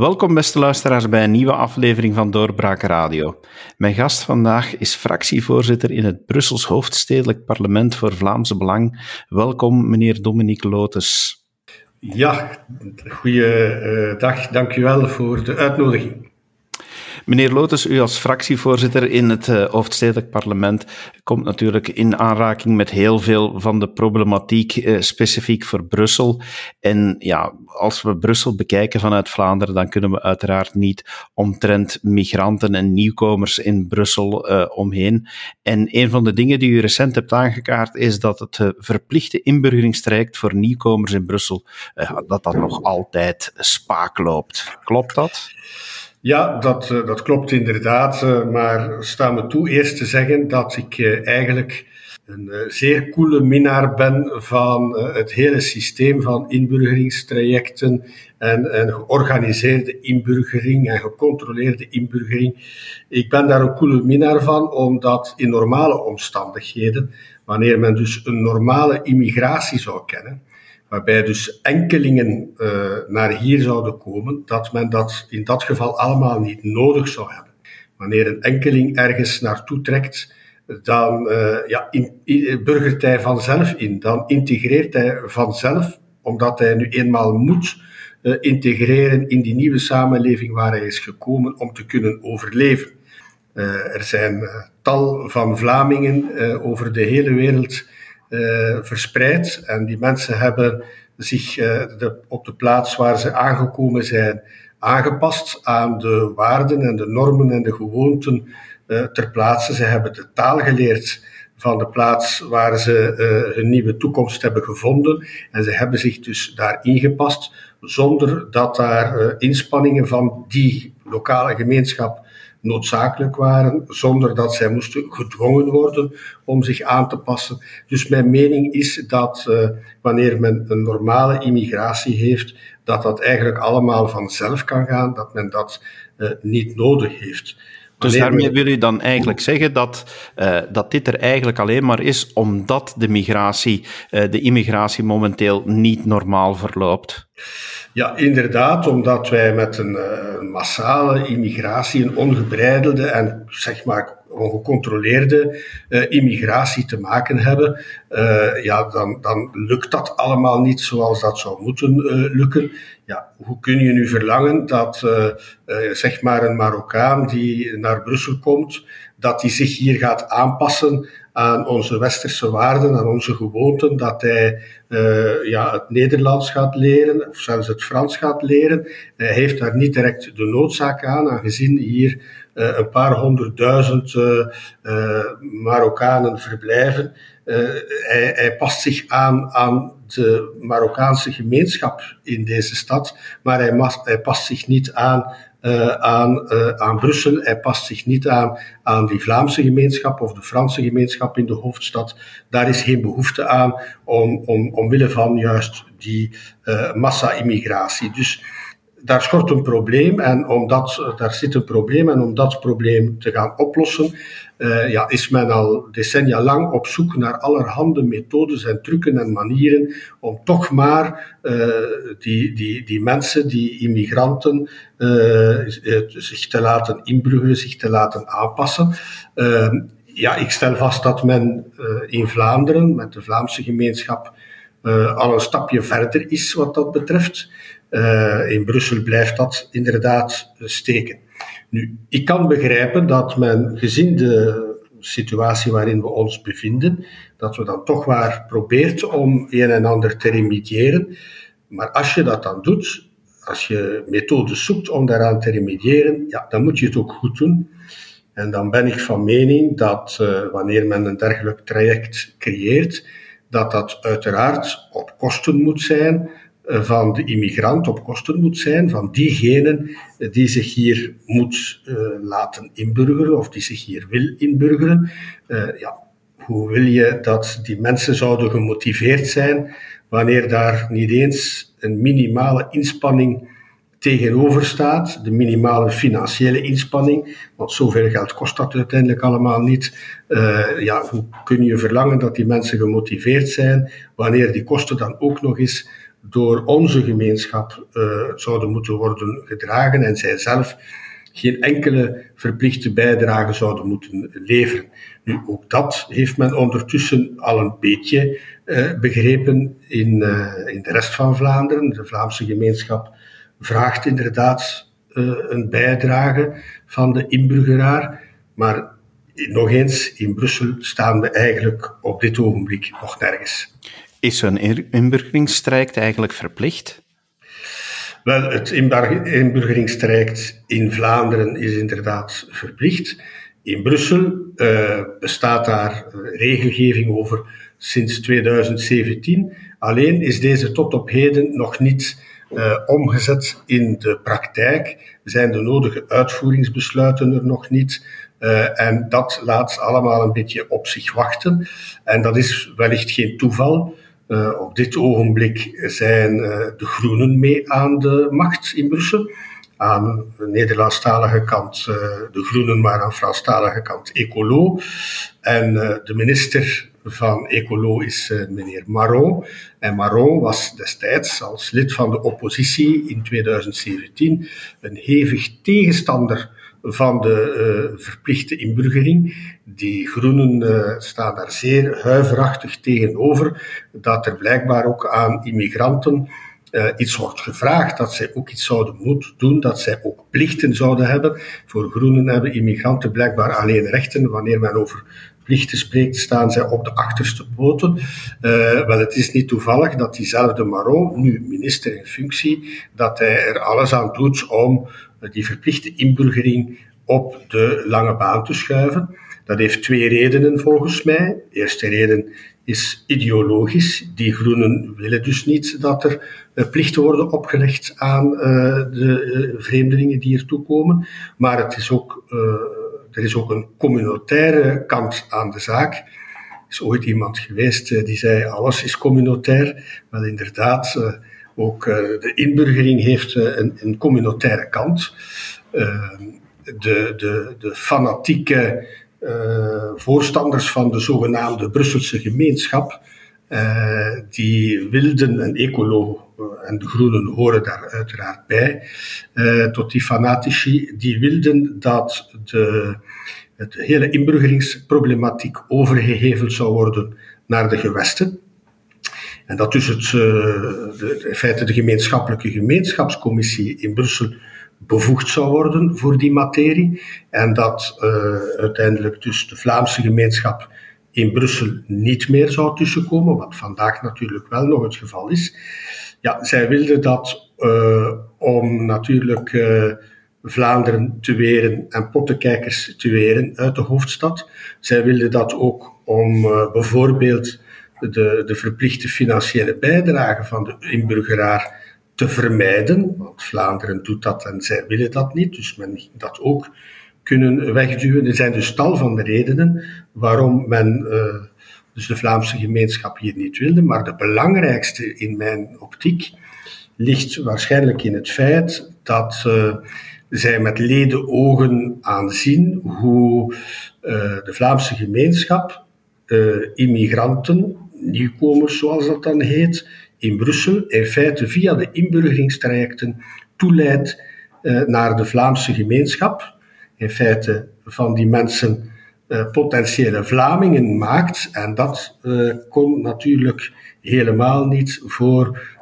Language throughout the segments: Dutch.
Welkom beste luisteraars bij een nieuwe aflevering van Doorbraak Radio. Mijn gast vandaag is fractievoorzitter in het Brussels Hoofdstedelijk Parlement voor Vlaamse Belang. Welkom meneer Dominique Lotus. Ja, goeiedag. Dank u wel voor de uitnodiging. Meneer Lotus, u als fractievoorzitter in het uh, hoofdstedelijk parlement komt natuurlijk in aanraking met heel veel van de problematiek uh, specifiek voor Brussel. En ja, als we Brussel bekijken vanuit Vlaanderen, dan kunnen we uiteraard niet omtrent migranten en nieuwkomers in Brussel uh, omheen. En een van de dingen die u recent hebt aangekaart is dat het verplichte inburgeringstraject voor nieuwkomers in Brussel, dat dat nog altijd spaak loopt. Klopt dat? Ja, dat, eh, dat klopt inderdaad. Eh, maar sta me toe eerst te zeggen dat ik eh, eigenlijk een zeer coole minnaar ben van het hele systeem van inburgeringstrajecten en, en georganiseerde inburgering en gecontroleerde inburgering. Ik ben daar een coole minnaar van, omdat in normale omstandigheden, wanneer men dus een normale immigratie zou kennen, waarbij dus enkelingen uh, naar hier zouden komen, dat men dat in dat geval allemaal niet nodig zou hebben. Wanneer een enkeling ergens naartoe trekt, dan uh, ja, in, in, burgert hij vanzelf in. Dan integreert hij vanzelf, omdat hij nu eenmaal moet uh, integreren in die nieuwe samenleving waar hij is gekomen om te kunnen overleven. er zijn tal van Vlamingen over de hele wereld verspreid. En die mensen hebben zich uh, de, op de plaats waar ze aangekomen zijn aangepast aan de waarden en de normen en de gewoonten uh, ter plaatse. Ze hebben de taal geleerd van de plaats waar ze uh, hun nieuwe toekomst hebben gevonden. En ze hebben zich dus daar ingepast, zonder dat daar uh, inspanningen van die lokale gemeenschap noodzakelijk waren, zonder dat zij moesten gedwongen worden om zich aan te passen. Dus mijn mening is dat uh, wanneer men een normale immigratie heeft, dat dat eigenlijk allemaal vanzelf kan gaan, dat men dat uh, niet nodig heeft. Dus daarmee wil u dan eigenlijk zeggen dat, uh, dat dit er eigenlijk alleen maar is omdat de migratie, uh, de immigratie momenteel niet normaal verloopt? Ja, inderdaad, omdat wij met een uh, massale immigratie, een ongebreidelde en zeg maar ongecontroleerde uh, immigratie te maken hebben, uh, ja, dan, dan lukt dat allemaal niet zoals dat zou moeten lukken. Ja, hoe kun je nu verlangen dat zeg maar een Marokkaan die naar Brussel komt, dat hij zich hier gaat aanpassen aan onze westerse waarden, aan onze gewoonten, dat hij uh, ja, het Nederlands gaat leren, of zelfs het Frans gaat leren. Hij heeft daar niet direct de noodzaak aan, aangezien hier uh, een paar honderdduizend uh, Marokkanen verblijven. Hij, hij, past zich aan aan de Marokkaanse gemeenschap in deze stad, maar hij, mas, hij past zich niet aan uh, aan, uh, aan Brussel. Hij past zich niet aan aan die Vlaamse gemeenschap of de Franse gemeenschap in de hoofdstad. Daar is geen behoefte aan om, om, omwille van juist die uh, massa-immigratie. Dus daar schort een probleem en omdat, daar zit een probleem en om dat probleem te gaan oplossen, uh, ja, is men al decennia lang op zoek naar allerhande methodes en trucken en manieren om toch maar uh, die, die, die mensen, die immigranten, uh, zich te laten inbruggen, zich te laten aanpassen. Ja, ik stel vast dat men in Vlaanderen, met de Vlaamse gemeenschap, al een stapje verder is wat dat betreft. in Brussel blijft dat inderdaad steken. Nu, ik kan begrijpen dat men, gezien de situatie waarin we ons bevinden, dat we dan toch maar probeert om een en ander te remediëren. Maar als je dat dan doet, als je methodes zoekt om daaraan te remediëren, ja, dan moet je het ook goed doen. En dan ben ik van mening dat wanneer men een dergelijk traject creëert, dat dat uiteraard op kosten moet zijn eh, van de immigrant op kosten moet zijn van diegene die zich hier moet uh, laten inburgeren of die zich hier wil inburgeren. Ja, hoe wil je dat die mensen zouden gemotiveerd zijn wanneer daar niet eens een minimale inspanning tegenover staat, de minimale financiële inspanning, want zoveel geld kost dat uiteindelijk allemaal niet. Uh, ja, hoe kun je verlangen dat die mensen gemotiveerd zijn wanneer die kosten dan ook nog eens door onze gemeenschap uh, zouden moeten worden gedragen en zij zelf geen enkele verplichte bijdrage zouden moeten leveren. Nu, ook dat heeft men ondertussen al een beetje uh, begrepen in, in de rest van Vlaanderen. De Vlaamse gemeenschap vraagt inderdaad uh, een bijdrage van de inburgeraar, maar nog eens, in Brussel staan we eigenlijk op dit ogenblik nog nergens. Is zo'n inburgeringsstrijd eigenlijk verplicht? Wel, het inburgeringsstrijd in Vlaanderen is inderdaad verplicht. In Brussel uh, bestaat daar regelgeving over sinds 2017. Alleen is deze tot op heden nog niet uh, omgezet in de praktijk. Zijn de nodige uitvoeringsbesluiten er nog niet. Uh, en dat laat allemaal een beetje op zich wachten. En dat is wellicht geen toeval. Uh, op dit ogenblik zijn de Groenen mee aan de macht in Brussel. Aan de Nederlandstalige kant de Groenen, maar aan de Franstalige kant Ecolo. En de minister van Ecolo is meneer Maron. En Maron was destijds als lid van de oppositie in 2017 een hevig tegenstander van de uh, verplichte inburgering. Die groenen uh, staan daar zeer huiverachtig tegenover dat er blijkbaar ook aan immigranten iets wordt gevraagd, dat zij ook iets zouden moeten doen, dat zij ook plichten zouden hebben. Voor groenen hebben immigranten blijkbaar alleen rechten. Wanneer men over plichten spreekt, staan zij op de achterste poten. Uh, wel, het is niet toevallig dat diezelfde Maron, nu minister in functie, dat hij er alles aan doet om die verplichte inburgering op de lange baan te schuiven. Dat heeft twee redenen volgens mij. De eerste reden is ideologisch. Die groenen willen dus niet dat er uh, plichten worden opgelegd aan uh, de vreemdelingen die er toekomen. Maar het is ook, er is ook een communautaire kant aan de zaak. Er is ooit iemand geweest die zei alles is communautair. Wel inderdaad, ook de inburgering heeft een, een communautaire kant. de, de, de fanatieke voorstanders van de zogenaamde Brusselse gemeenschap, die wilden, en ecolo en de groenen horen daar uiteraard bij, uh, tot die fanatici, die wilden dat de, het hele inburgeringsproblematiek overgeheveld zou worden naar de gewesten. En dat dus het, de, in feite de gemeenschappelijke gemeenschapscommissie in Brussel bevoegd zou worden voor die materie. En dat uh, uiteindelijk dus de Vlaamse gemeenschap in Brussel niet meer zou tussenkomen, wat vandaag natuurlijk wel nog het geval is. Ja, zij wilden dat uh, om natuurlijk uh, Vlaanderen te weren en pottenkijkers te weren uit de hoofdstad. Zij wilden dat ook om bijvoorbeeld de, de verplichte financiële bijdrage van de inburgeraar te vermijden, want Vlaanderen doet dat en zij willen dat niet, dus men dat ook kunnen wegduwen. Er zijn dus tal van redenen waarom men uh, dus de Vlaamse gemeenschap hier niet wilde, maar de belangrijkste in mijn optiek ligt waarschijnlijk in het feit dat uh, zij met leden ogen aanzien hoe uh, de Vlaamse gemeenschap immigranten, nieuwkomers zoals dat dan heet, in Brussel in feite via de inburgeringstrajecten toeleidt naar de Vlaamse gemeenschap. In feite van die mensen potentiële Vlamingen maakt. En dat uh, kon natuurlijk helemaal niet voor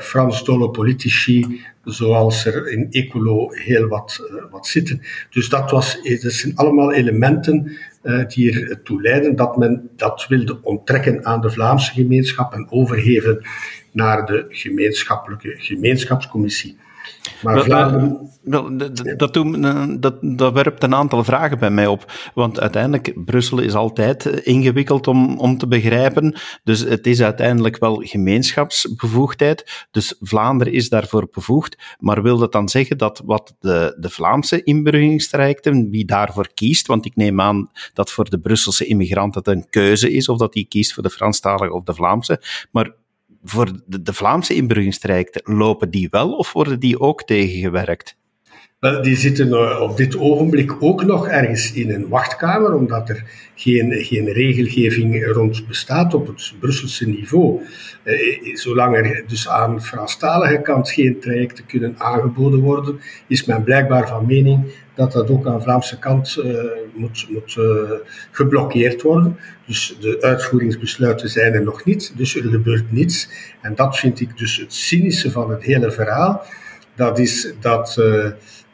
Frans dolle politici, zoals er in Ecolo heel wat, wat zitten. Dus dat, was, dat zijn allemaal elementen die ertoe leiden dat men dat wilde onttrekken aan de Vlaamse gemeenschap en overgeven naar de gemeenschappelijke gemeenschapscommissie. Maar Vlaanderen... dat, dat, dat, werpt een aantal vragen bij mij op. Want uiteindelijk, Brussel is altijd ingewikkeld om, om te begrijpen. Dus het is uiteindelijk wel gemeenschapsbevoegdheid. Dus Vlaanderen is daarvoor bevoegd. Maar wil dat dan zeggen dat wat de, de Vlaamse inburgeringstrajecten, wie daarvoor kiest, want ik neem aan dat voor de Brusselse immigrant het een keuze is, of dat die kiest voor de Franstalige of de Vlaamse. Maar voor de, de Vlaamse inburgeringstrajecten, lopen die wel of worden die ook tegengewerkt? Wel, die zitten eh, op dit ogenblik ook nog ergens in een wachtkamer, omdat er geen, geen regelgeving rond bestaat op het Brusselse niveau. Eh, zolang er dus aan Franstalige kant geen trajecten kunnen aangeboden worden, is men blijkbaar van mening dat dat ook aan Vlaamse kant moet, moet geblokkeerd worden. Dus de uitvoeringsbesluiten zijn er nog niet, dus er gebeurt niets. En dat vind ik dus het cynische van het hele verhaal. Dat is dat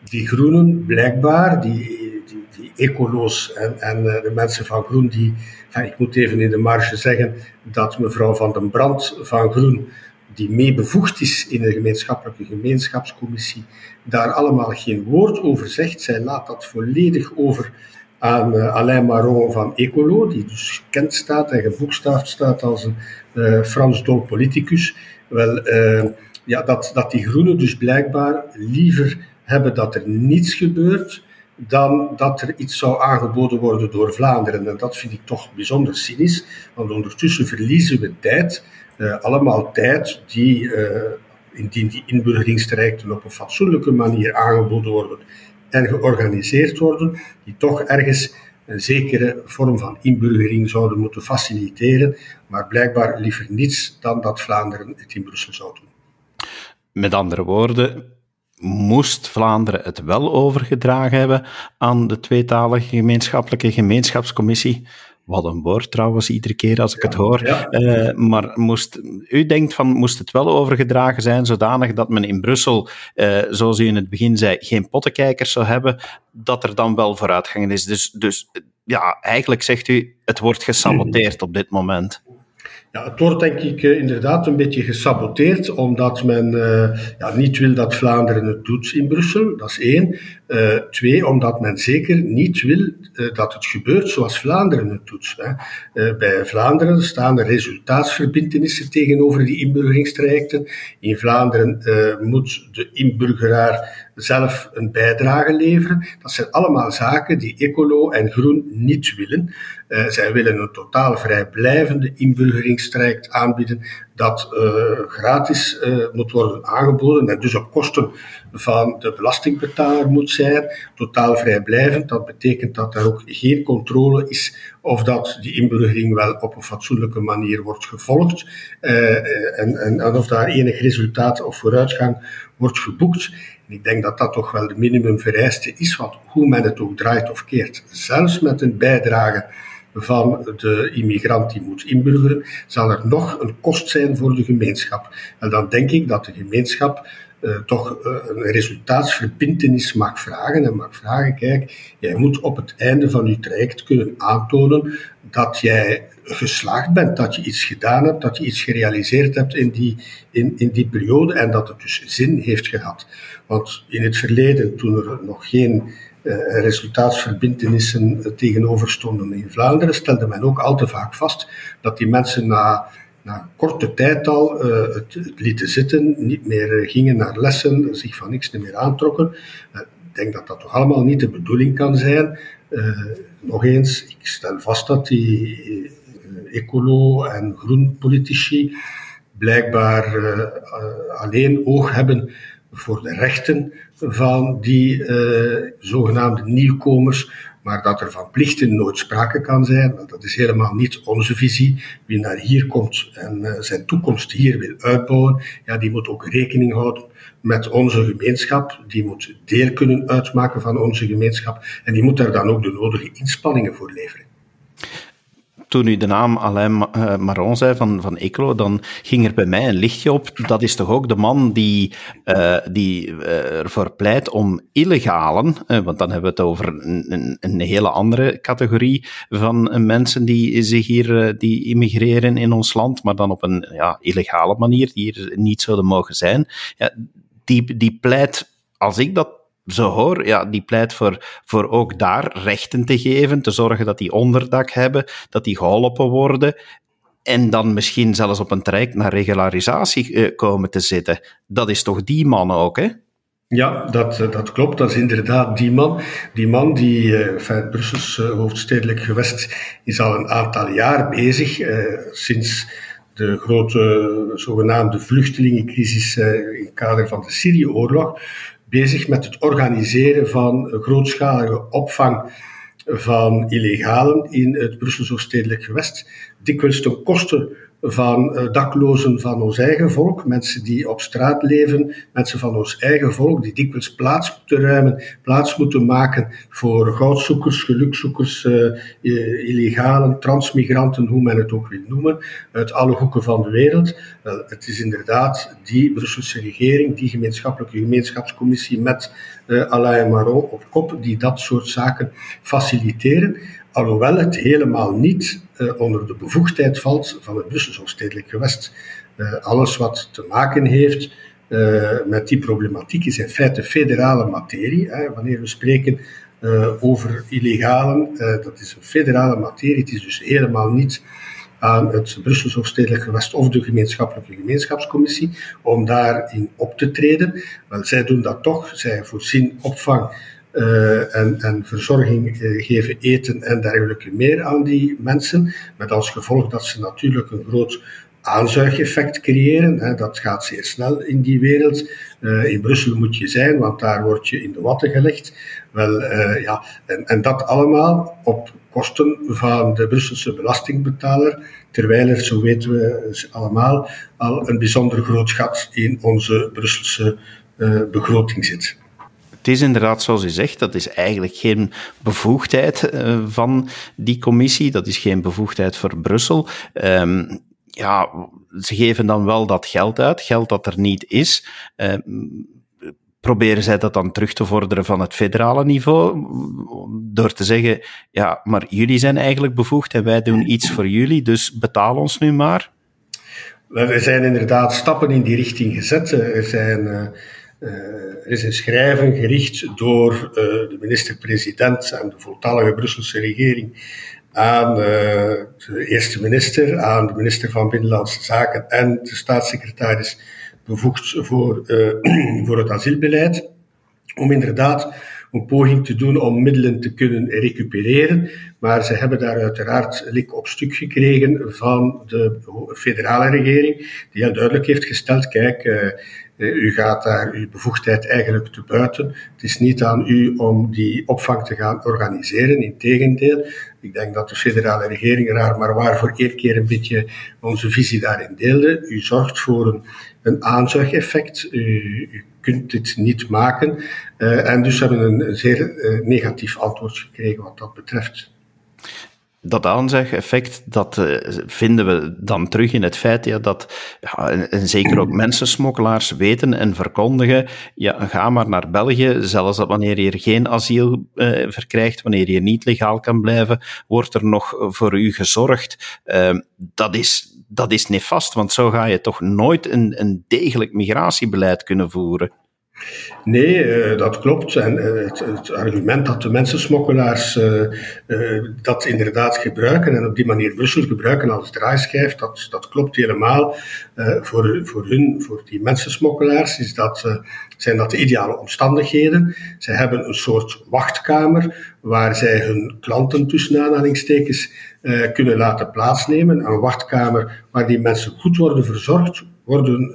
die groenen blijkbaar, die, die, die ecolo's en, en de mensen van Groen, die, ik moet even in de marge zeggen dat mevrouw Van den Brand van Groen die mee bevoegd is in de gemeenschappelijke gemeenschapscommissie, daar allemaal geen woord over zegt. Zij laat dat volledig over aan uh, Alain Marron van Ecolo, die dus gekend staat en geboekstaafd staat als een uh, Frans dol politicus. Wel, ja, dat, dat die groenen dus blijkbaar liever hebben dat er niets gebeurt dan dat er iets zou aangeboden worden door Vlaanderen. En dat vind ik toch bijzonder cynisch, want ondertussen verliezen we tijd uh, allemaal tijd die, uh, indien die inburgeringstrajecten op een fatsoenlijke manier aangeboden worden en georganiseerd worden, die toch ergens een zekere vorm van inburgering zouden moeten faciliteren, maar blijkbaar liever niets dan dat Vlaanderen het in Brussel zou doen. Met andere woorden, moest Vlaanderen het wel overgedragen hebben aan de tweetalige gemeenschappelijke gemeenschapscommissie, wat een woord trouwens, iedere keer als ik het hoor. Uh, maar moest, u denkt van, moest het wel overgedragen zijn, zodanig dat men in Brussel, uh, zoals u in het begin zei, geen pottenkijkers zou hebben, dat er dan wel vooruitgang is. Dus, dus ja, eigenlijk zegt u, het wordt gesaboteerd op dit moment. Ja, het wordt denk ik uh, inderdaad een beetje gesaboteerd, omdat men uh, ja, niet wil dat Vlaanderen het doet in Brussel. Dat is één. Uh, twee, omdat men zeker niet wil dat het gebeurt zoals Vlaanderen het doet. Hè. bij Vlaanderen staan er resultaatsverbindenissen tegenover die inburgeringstrajecten. In Vlaanderen moet de inburgeraar zelf een bijdrage leveren. Dat zijn allemaal zaken die Ecolo en Groen niet willen. Zij willen een totaal vrijblijvende inburgeringstraject aanbieden dat uh, gratis uh, moet worden aangeboden en dus op kosten van de belastingbetaler moet zijn. Totaal vrijblijvend, dat betekent dat er ook geen controle is of dat die inburgering wel op een fatsoenlijke manier wordt gevolgd en, en, en of daar enig resultaat of vooruitgang wordt geboekt. Ik denk dat dat toch wel de minimumvereiste is, want hoe men het ook draait of keert, zelfs met een bijdrage van de immigrant die moet inburgeren, zal er nog een kost zijn voor de gemeenschap. En dan denk ik dat de gemeenschap uh, toch uh, een resultaatsverbintenis mag vragen en mag vragen, kijk, jij moet op het einde van je traject kunnen aantonen dat jij geslaagd bent, dat je iets gedaan hebt, dat je iets gerealiseerd hebt in die, in, in die periode en dat het dus zin heeft gehad. Want in het verleden, toen er nog geen resultaatsverbindenissen tegenover stonden in Vlaanderen, stelde men ook al te vaak vast dat die mensen na, na korte tijd al uh, het, lieten zitten, niet meer gingen naar lessen, zich van niks meer aantrokken. Ik denk dat dat toch allemaal niet de bedoeling kan zijn. nog eens, ik stel vast dat die ecolo- en groenpolitici blijkbaar alleen oog hebben voor de rechten van die uh, zogenaamde nieuwkomers, maar dat er van plichten nooit sprake kan zijn. Dat is helemaal niet onze visie. Wie naar hier komt en uh, zijn toekomst hier wil uitbouwen, ja, die moet ook rekening houden met onze gemeenschap. Die moet deel kunnen uitmaken van onze gemeenschap en die moet daar dan ook de nodige inspanningen voor leveren toen u de naam Alain eh, Maron zei van, van Ecolo, dan ging er bij mij een lichtje op. Dat is toch ook de man die, uh, die uh, ervoor pleit om illegalen, want dan hebben we het over een, een, een, hele andere categorie van mensen die zich hier die immigreren in ons land, maar dan op een ja, illegale manier, die hier niet zouden mogen zijn. Ja, die, die pleit, als ik dat zo hoor, ja, die pleit voor, voor ook daar rechten te geven, te zorgen dat die onderdak hebben, dat die geholpen worden en dan misschien zelfs op een traject naar regularisatie uh, komen te zitten. Dat is toch die man ook, hè? Ja, dat, eh, dat klopt. Dat is inderdaad die man. Die man die, uh, het Brussels hoofdstedelijk gewest, is al een aantal jaar bezig, sinds de grote zogenaamde vluchtelingencrisis in het kader van de Syrië-oorlog, bezig met het organiseren van grootschalige opvang van illegalen in het Brusselse stedelijk gewest. Dikwijls ten koste van uh, daklozen van ons eigen volk, mensen die op straat leven, mensen van ons eigen volk, die dikwijls plaats moeten ruimen, plaats moeten maken voor goudzoekers, gelukzoekers, uh, illegalen, transmigranten, hoe men het ook wil noemen, uit alle hoeken van de wereld. Wel, het is inderdaad die Brusselse regering, die gemeenschappelijke gemeenschapscommissie met Alain Maron op kop, die dat soort zaken faciliteren. Alhoewel het helemaal niet uh, onder de bevoegdheid valt van het Brusselse stedelijk gewest. Uh, alles wat te maken heeft uh, met die problematiek is in feite federale materie. Hè. Wanneer we spreken over illegalen, dat is een federale materie. Het is dus helemaal niet aan het Brusselse stedelijk gewest of de gemeenschappelijke gemeenschapscommissie om daarin op te treden. Wel, zij doen dat toch. Zij voorzien opvang uh, en, en verzorging uh, geven, eten en dergelijke meer aan die mensen. Met als gevolg dat ze natuurlijk een groot aanzuigeffect creëren. Hè. Dat gaat zeer snel in die wereld. Uh, in Brussel moet je zijn, want daar word je in de watten gelegd. Wel, ja, en, en dat allemaal op kosten van de Brusselse belastingbetaler, terwijl er, zo weten we allemaal, al een bijzonder groot gat in onze Brusselse begroting zit. Het is inderdaad zoals u zegt, dat is eigenlijk geen bevoegdheid uh, van die commissie, dat is geen bevoegdheid voor Brussel. Um, ja, ze geven dan wel dat geld uit, geld dat er niet is. Uh, proberen zij dat dan terug te vorderen van het federale niveau, door te zeggen, ja, maar jullie zijn eigenlijk bevoegd en wij doen iets voor jullie, dus betaal ons nu maar? Er zijn inderdaad stappen in die richting gezet. Er zijn... Eh, er is een schrijven gericht door eh, de minister-president en de voltallige Brusselse regering aan uh, de eerste minister, aan de minister van Binnenlandse Zaken en de staatssecretaris bevoegd voor, voor het asielbeleid, om inderdaad een poging te doen om middelen te kunnen recupereren. Maar ze hebben daar uiteraard lik op stuk gekregen van de federale regering, die heel duidelijk heeft gesteld, kijk, eh, u gaat daar uw bevoegdheid eigenlijk te buiten. Het is niet aan u om die opvang te gaan organiseren. Integendeel, ik denk dat de federale regering raar maar waar voor één keer een beetje onze visie daarin deelde. U zorgt voor een, een aanzuigeffect. U, u kunt dit niet maken. Uh, en dus hebben we een zeer uh, negatief antwoord gekregen wat dat betreft dat aanzeg-effect, dat uh, vinden we dan terug in het feit ja, dat, ja, en, zeker ook mensensmokkelaars weten en verkondigen, ja, ga maar naar België, zelfs dat wanneer je geen asiel uh, verkrijgt, wanneer je niet legaal kan blijven, wordt er nog voor u gezorgd. Uh, dat is, dat is nefast, want zo ga je toch nooit een, een degelijk migratiebeleid kunnen voeren. Nee, uh, dat klopt. En uh, het, het, argument dat de mensensmokkelaars uh, dat inderdaad gebruiken en op die manier Brussel gebruiken als draaischijf, dat, dat klopt helemaal. voor, voor hun, voor die mensensmokkelaars, is dat, zijn dat de ideale omstandigheden. Zij hebben een soort wachtkamer waar zij hun klanten tussen aanhalingstekens kunnen laten plaatsnemen. Een wachtkamer waar die mensen goed worden verzorgd, worden,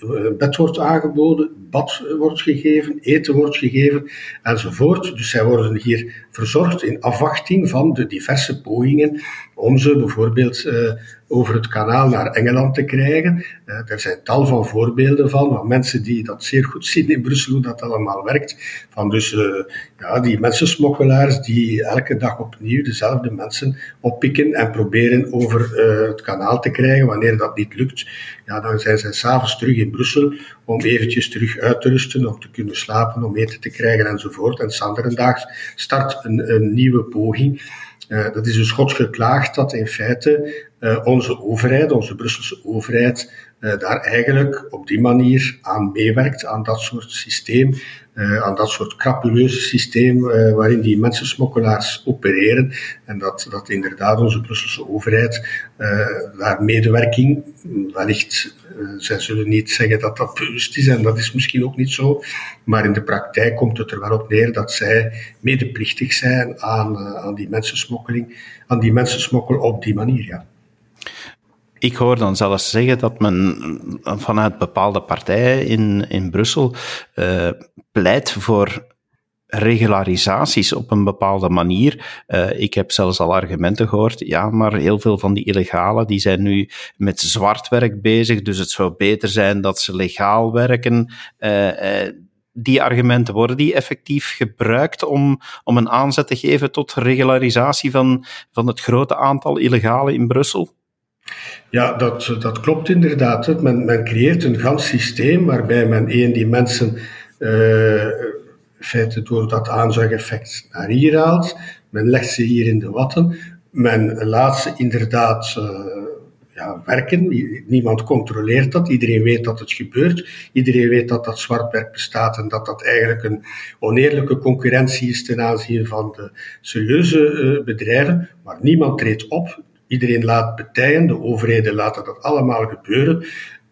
een bed wordt aangeboden, bad wordt gegeven, eten wordt gegeven enzovoort. Dus zij worden hier verzorgd in afwachting van de diverse pogingen om ze bijvoorbeeld uh, over het kanaal naar Engeland te krijgen. Uh, er zijn tal van voorbeelden van, van mensen die dat zeer goed zien in Brussel, hoe dat allemaal werkt. Van dus uh, ja, die mensensmokkelaars die elke dag opnieuw dezelfde mensen oppikken en proberen over het kanaal te krijgen. Wanneer dat niet lukt, ja, dan zijn zij s'avonds terug in Brussel om eventjes terug uit te rusten, om te kunnen slapen, om eten te krijgen enzovoort. En sanderendaags start een, een nieuwe poging. Uh, dat is dus God geklaagd dat in feite uh, onze overheid, onze Brusselse overheid, uh, daar eigenlijk op die manier aan meewerkt, aan dat soort systeem, aan dat soort crapuleuze systeem waarin die mensensmokkelaars opereren. En dat, dat inderdaad onze Brusselse overheid daar medewerking wellicht eh, zij zullen niet zeggen dat dat bewust is en dat is misschien ook niet zo. Maar in de praktijk komt het er wel op neer dat zij medeplichtig zijn aan, eh, aan die mensensmokkeling, aan die mensensmokkel op die manier. Ja. Ik hoor dan zelfs zeggen dat men vanuit bepaalde partijen in, in Brussel uh, pleit voor regularisaties op een bepaalde manier. Uh, ik heb zelfs al argumenten gehoord, ja, maar heel veel van die illegalen die zijn nu met zwart werk bezig, dus het zou beter zijn dat ze legaal werken. Uh, die argumenten, worden die effectief gebruikt om, om een aanzet te geven tot regularisatie van, van het grote aantal illegalen in Brussel? Ja, dat, dat klopt inderdaad. Men, men creëert een gans systeem waarbij men één die mensen uh, door dat aanzuigeffect naar hier haalt. Men legt ze hier in de watten. Men laat ze inderdaad uh, ja, werken. Niemand controleert dat. Iedereen weet dat het gebeurt. Iedereen weet dat dat zwartwerk bestaat en dat dat eigenlijk een oneerlijke concurrentie is ten aanzien van de serieuze uh, bedrijven. Maar niemand treedt op. Iedereen laat betijen, de overheden laten dat allemaal gebeuren.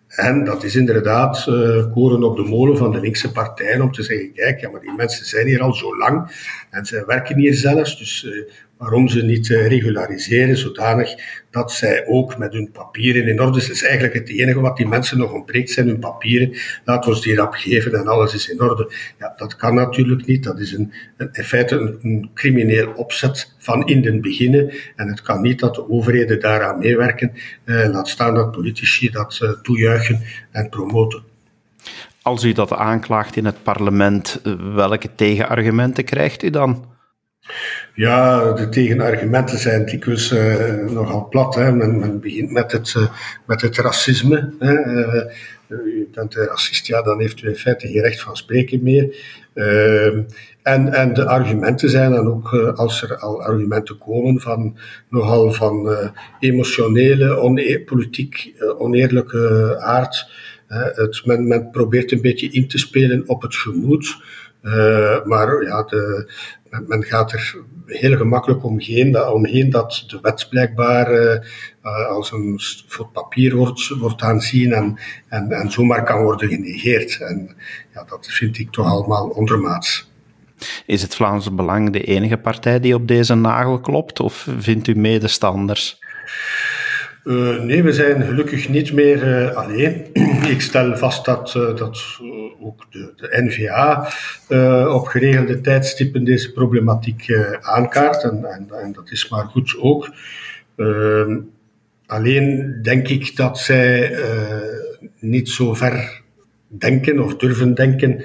En dat is inderdaad uh, koren op de molen van de linkse partijen om te zeggen, kijk, ja, maar die mensen zijn hier al zo lang en ze werken hier zelfs, dus uh, waarom ze niet uh, regulariseren zodanig dat zij ook met hun papieren in orde zijn. is eigenlijk het enige wat die mensen nog ontbreekt, zijn hun papieren. Laten we ons die rap geven en alles is in orde. Ja, dat kan natuurlijk niet. Dat is een, in feite een, crimineel opzet van in den beginnen. En het kan niet dat de overheden daaraan meewerken. Uh, laat staan dat politici dat uh, toejuichen en promoten. Als u dat aanklaagt in het parlement, welke tegenargumenten krijgt u dan? Ja, de tegenargumenten zijn dikwijls uh, nogal plat. Hè. Men, begint met het, uh, met het racisme. Hè. Uh, u bent racist, ja, dan heeft u in feite geen recht van spreken meer. Ehm, en, en de argumenten zijn dan ook, als er al argumenten komen, van nogal van emotionele, one politiek oneerlijke aard. Het, men, men probeert een beetje in te spelen op het gemoed. maar ja, de, men gaat er heel gemakkelijk omheen dat, omheen dat de wet blijkbaar uh, als een voor papier wordt, wordt aanzien en, en, en zomaar kan worden genegeerd. En ja, dat vind ik toch allemaal ondermaats. Is het Vlaamse Belang de enige partij die op deze nagel klopt, of vindt u medestanders? Uh, nee, we zijn gelukkig niet meer uh, alleen. Ik stel vast dat, uh, dat ook de, de NVA op geregelde tijdstippen deze problematiek aankaart. En, en, en, dat is maar goed ook. Ehm, alleen denk ik dat zij niet zo ver denken of durven denken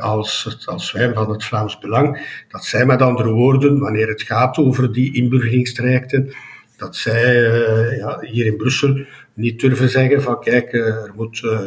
als, als wij van het Vlaams Belang. Dat zij met andere woorden, wanneer het gaat over die inburgeringstrajecten, dat zij uh, ja, hier in Brussel niet durven zeggen van kijk, uh, er, moet, uh,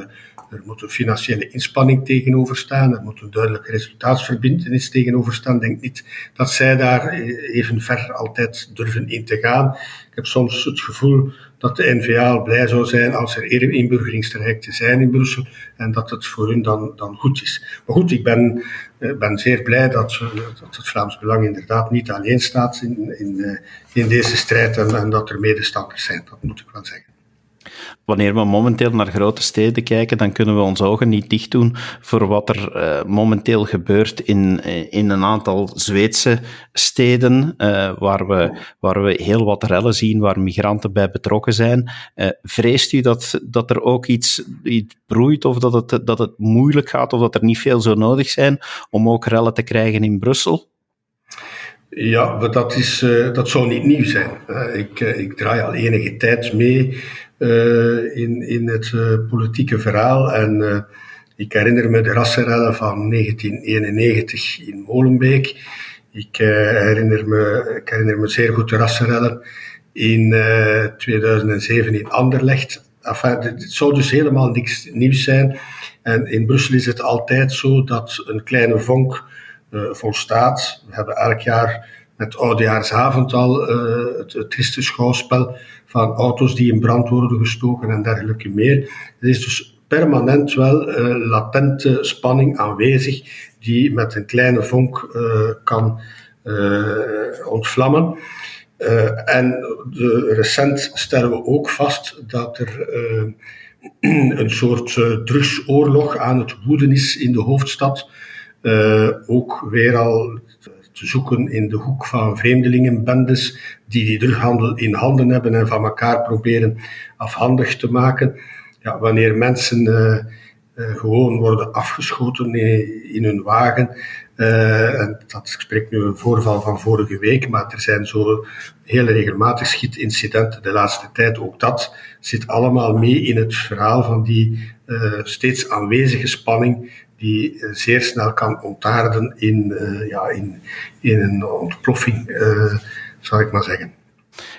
er moet een financiële inspanning tegenover staan, er moet een duidelijke resultaatsverbindenis tegenover staan. Ik denk niet dat zij daar even ver altijd durven in te gaan. Ik heb soms het gevoel dat de NVA blij zou zijn als er eerder inburgeringstrajecten zijn in Brussel en dat het voor hun dan, dan goed is. Maar goed, ik ben, eh, ben zeer blij dat, dat het Vlaams Belang inderdaad niet alleen staat in, in, eh, in deze strijd en, en dat er medestanders zijn, dat moet ik wel zeggen. Wanneer we momenteel naar grote steden kijken, dan kunnen we onze ogen niet dicht doen voor wat er uh, momenteel gebeurt in, eh, in een aantal Zweedse steden, uh, waar, we, waar we heel wat rellen zien, waar migranten bij betrokken zijn. Uh, vreest u dat, dat er ook iets, iets broeit of dat het, dat het moeilijk gaat of dat er niet veel zo nodig zijn om ook rellen te krijgen in Brussel? Ja, dat, is, dat zou niet nieuw zijn. Ik, ik draai al enige tijd mee in, in het uh, politieke verhaal. En uh, ik herinner me de rassenrellen van 1991 in Molenbeek. Ik, herinner, me, ik herinner me zeer goed de rassenrellen in 2007 in Anderlecht. Enfin, het zou dus helemaal niks nieuws zijn. En in Brussel is het altijd zo dat een kleine vonk volstaat. We hebben elk jaar met oudejaarsavond al het, het trieste schouwspel van auto's die in brand worden gestoken en dergelijke meer. Er is dus permanent wel uh, latente spanning aanwezig die met een kleine vonk uh, kan ontvlammen. en de, recent stellen we ook vast dat er een soort drugsoorlog aan het woeden is in de hoofdstad. ook weer al zoeken in de hoek van vreemdelingenbendes die die drughandel in handen hebben en van elkaar proberen afhandig te maken. Ja, wanneer mensen gewoon worden afgeschoten in, in hun wagen, uh, en dat spreekt nu een voorval van vorige week, maar er zijn zo heel regelmatig schietincidenten de laatste tijd. Ook dat zit allemaal mee in het verhaal van die steeds aanwezige spanning die uh, zeer snel kan ontaarden in, ja, in, in een ontploffing, zou ik maar zeggen.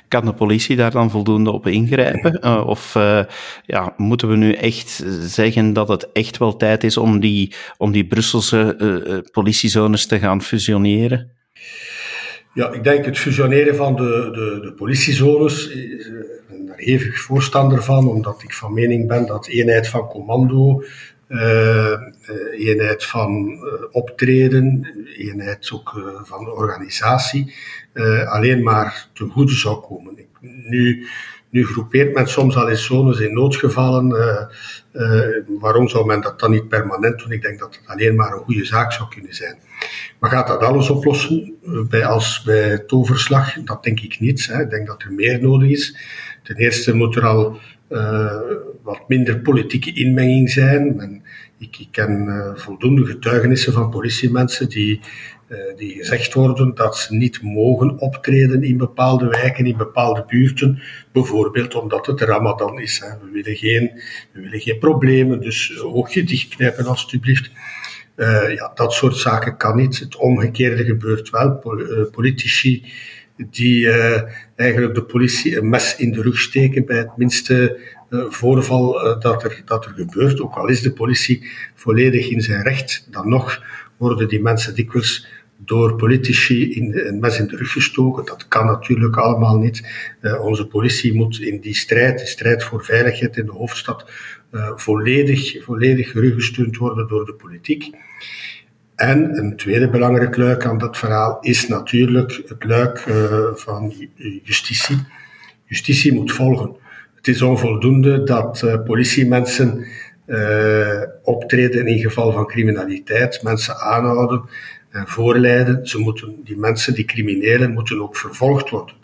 Kan de politie daar dan voldoende op ingrijpen? Uh, of uh, ja, moeten we nu echt zeggen dat het echt wel tijd is om die, om die Brusselse uh, politiezones te gaan fusioneren? Ja, ik denk het fusioneren van de, de, de politiezones, ik ben daar hevig voorstander van, omdat ik van mening ben dat eenheid van commando eenheid van uh, optreden, eenheid ook van organisatie, alleen maar ten goede zou komen. Nu, nu groepeert men soms al in zones in noodgevallen. waarom zou men dat dan niet permanent doen? Ik denk dat het alleen maar een goede zaak zou kunnen zijn. Maar gaat dat alles oplossen bij, als bij toverslag? Dat denk ik niet. Hè. Ik denk dat er meer nodig is. Ten eerste moet er al uh, wat minder politieke inmenging zijn. Ik, ik ken uh, voldoende getuigenissen van politiemensen die, uh, die gezegd worden dat ze niet mogen optreden in bepaalde wijken, in bepaalde buurten. Bijvoorbeeld omdat het Ramadan is. Hè. We, willen geen, we willen geen problemen, dus oogje dichtknijpen alstublieft. Ja, dat soort zaken kan niet. Het omgekeerde gebeurt wel. Politici die uh, eigenlijk de politie een mes in de rug steken bij het minste uh, voorval uh, dat, er, dat er gebeurt. Ook al is de politie volledig in zijn recht, dan nog worden die mensen dikwijls door politici in een mes in de rug gestoken. Dat kan natuurlijk allemaal niet. onze politie moet in die strijd, de strijd voor veiligheid in de hoofdstad, volledig, volledig worden door de politiek. En een tweede belangrijk luik aan dat verhaal is natuurlijk het luik uh, van justitie. Justitie moet volgen. Het is onvoldoende dat uh, politiemensen uh, optreden in geval van criminaliteit, mensen aanhouden en voorleiden. Ze moeten, die mensen, die criminelen, moeten ook vervolgd worden.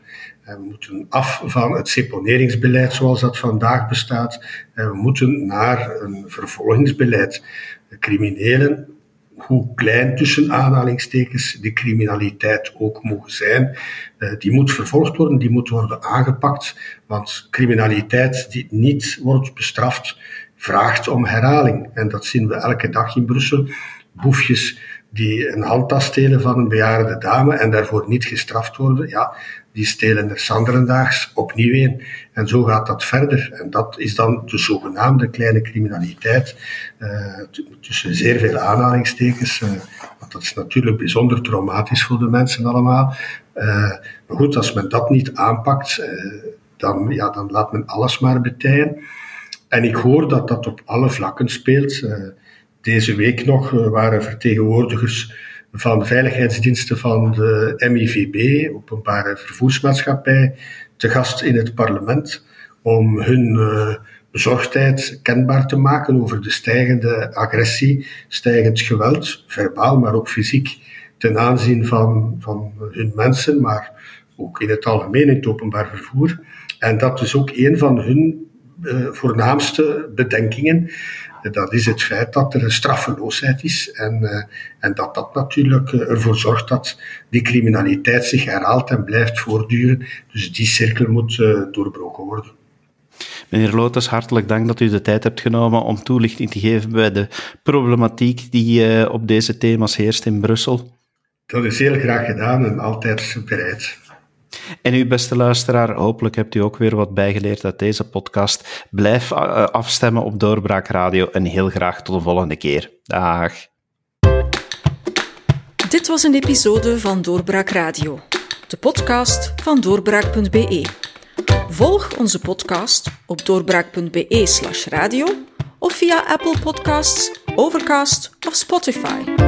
En we moeten af van het seponeringsbeleid zoals dat vandaag bestaat. We moeten naar een vervolgingsbeleid. De criminelen hoe klein tussen aanhalingstekens de criminaliteit ook mogen zijn, uh, die moet vervolgd worden, die moet worden aangepakt, want criminaliteit die niet wordt bestraft, vraagt om herhaling. En dat zien we elke dag in Brussel. Boefjes die een handtas stelen van een bejaarde dame en daarvoor niet gestraft worden, ja, die stelen er sanderendaags opnieuw een. En zo gaat dat verder. En dat is dan de zogenaamde kleine criminaliteit, uh, tussen zeer veel aanhalingstekens. Uh, want dat is natuurlijk bijzonder traumatisch voor de mensen allemaal. Uh, maar goed, als men dat niet aanpakt, dan, ja, dan laat men alles maar betijen. En ik hoor dat dat op alle vlakken speelt. deze week nog waren vertegenwoordigers van de veiligheidsdiensten van de MIVB, openbare vervoersmaatschappij, te gast in het parlement om hun uh, bezorgdheid kenbaar te maken over de stijgende agressie, stijgend geweld, verbaal, maar ook fysiek, ten aanzien van, van hun mensen, maar ook in het algemeen in het openbaar vervoer. En dat is ook een van hun uh, voornaamste bedenkingen dat is het feit dat er een straffeloosheid is en, uh, en dat dat natuurlijk uh, ervoor zorgt dat die criminaliteit zich herhaalt en blijft voortduren. Dus die cirkel moet uh, doorbroken worden. Meneer Lotus, hartelijk dank dat u de tijd hebt genomen om toelichting te geven bij de problematiek die op deze thema's heerst in Brussel. Dat is heel graag gedaan en altijd bereid. En uw beste luisteraar, hopelijk hebt u ook weer wat bijgeleerd uit deze podcast. Blijf eh, afstemmen op Doorbraak Radio en heel graag tot de volgende keer. Dag. Dit was een episode van Doorbraak Radio, de podcast van doorbraak.be. Volg onze podcast op doorbraak.be/radio of via Apple Podcasts, Overcast of Spotify.